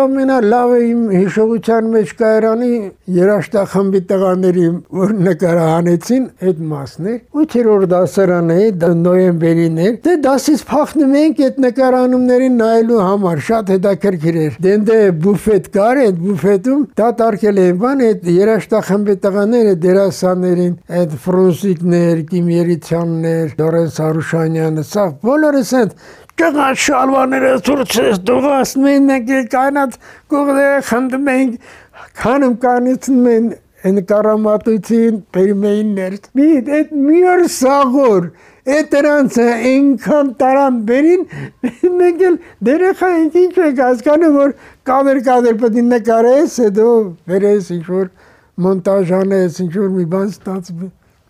Ամենալավը իմ հիշողության մեջ կայարանի երաշտախմբի տղաների որ նկարահանեցին այդ մասն էր 8-րդ դասարան էի նոյեմբերին էր դե դասից փախնում ենք այդ նկարանումներին նայելու համար շատ հետաքրքիր էր դենդե բուֆետ կար այդ բուֆետում դատարկել էին բան այդ երաշտախմբի տղաները դերասաններին այդ ֆրունզիկներ Կիմերիցյաններ Լորենս Արուշանյանը սա բոլորս այդ Կղա շալվաները ցուրցես դողասն մենք կանած կողերը խնդում ենք քանում կանիցն մեն են կարամատույցին պերմեիններ մի այդ միոր սաղոր այդ դրանցը այնքան տարան բերին մենք էլ դերեխա ինչ եք հասկանում որ կադր կադր պետք նկարես հետո վերես ինչ որ մոնտաժ անես ինչ որ մի բան ստացվի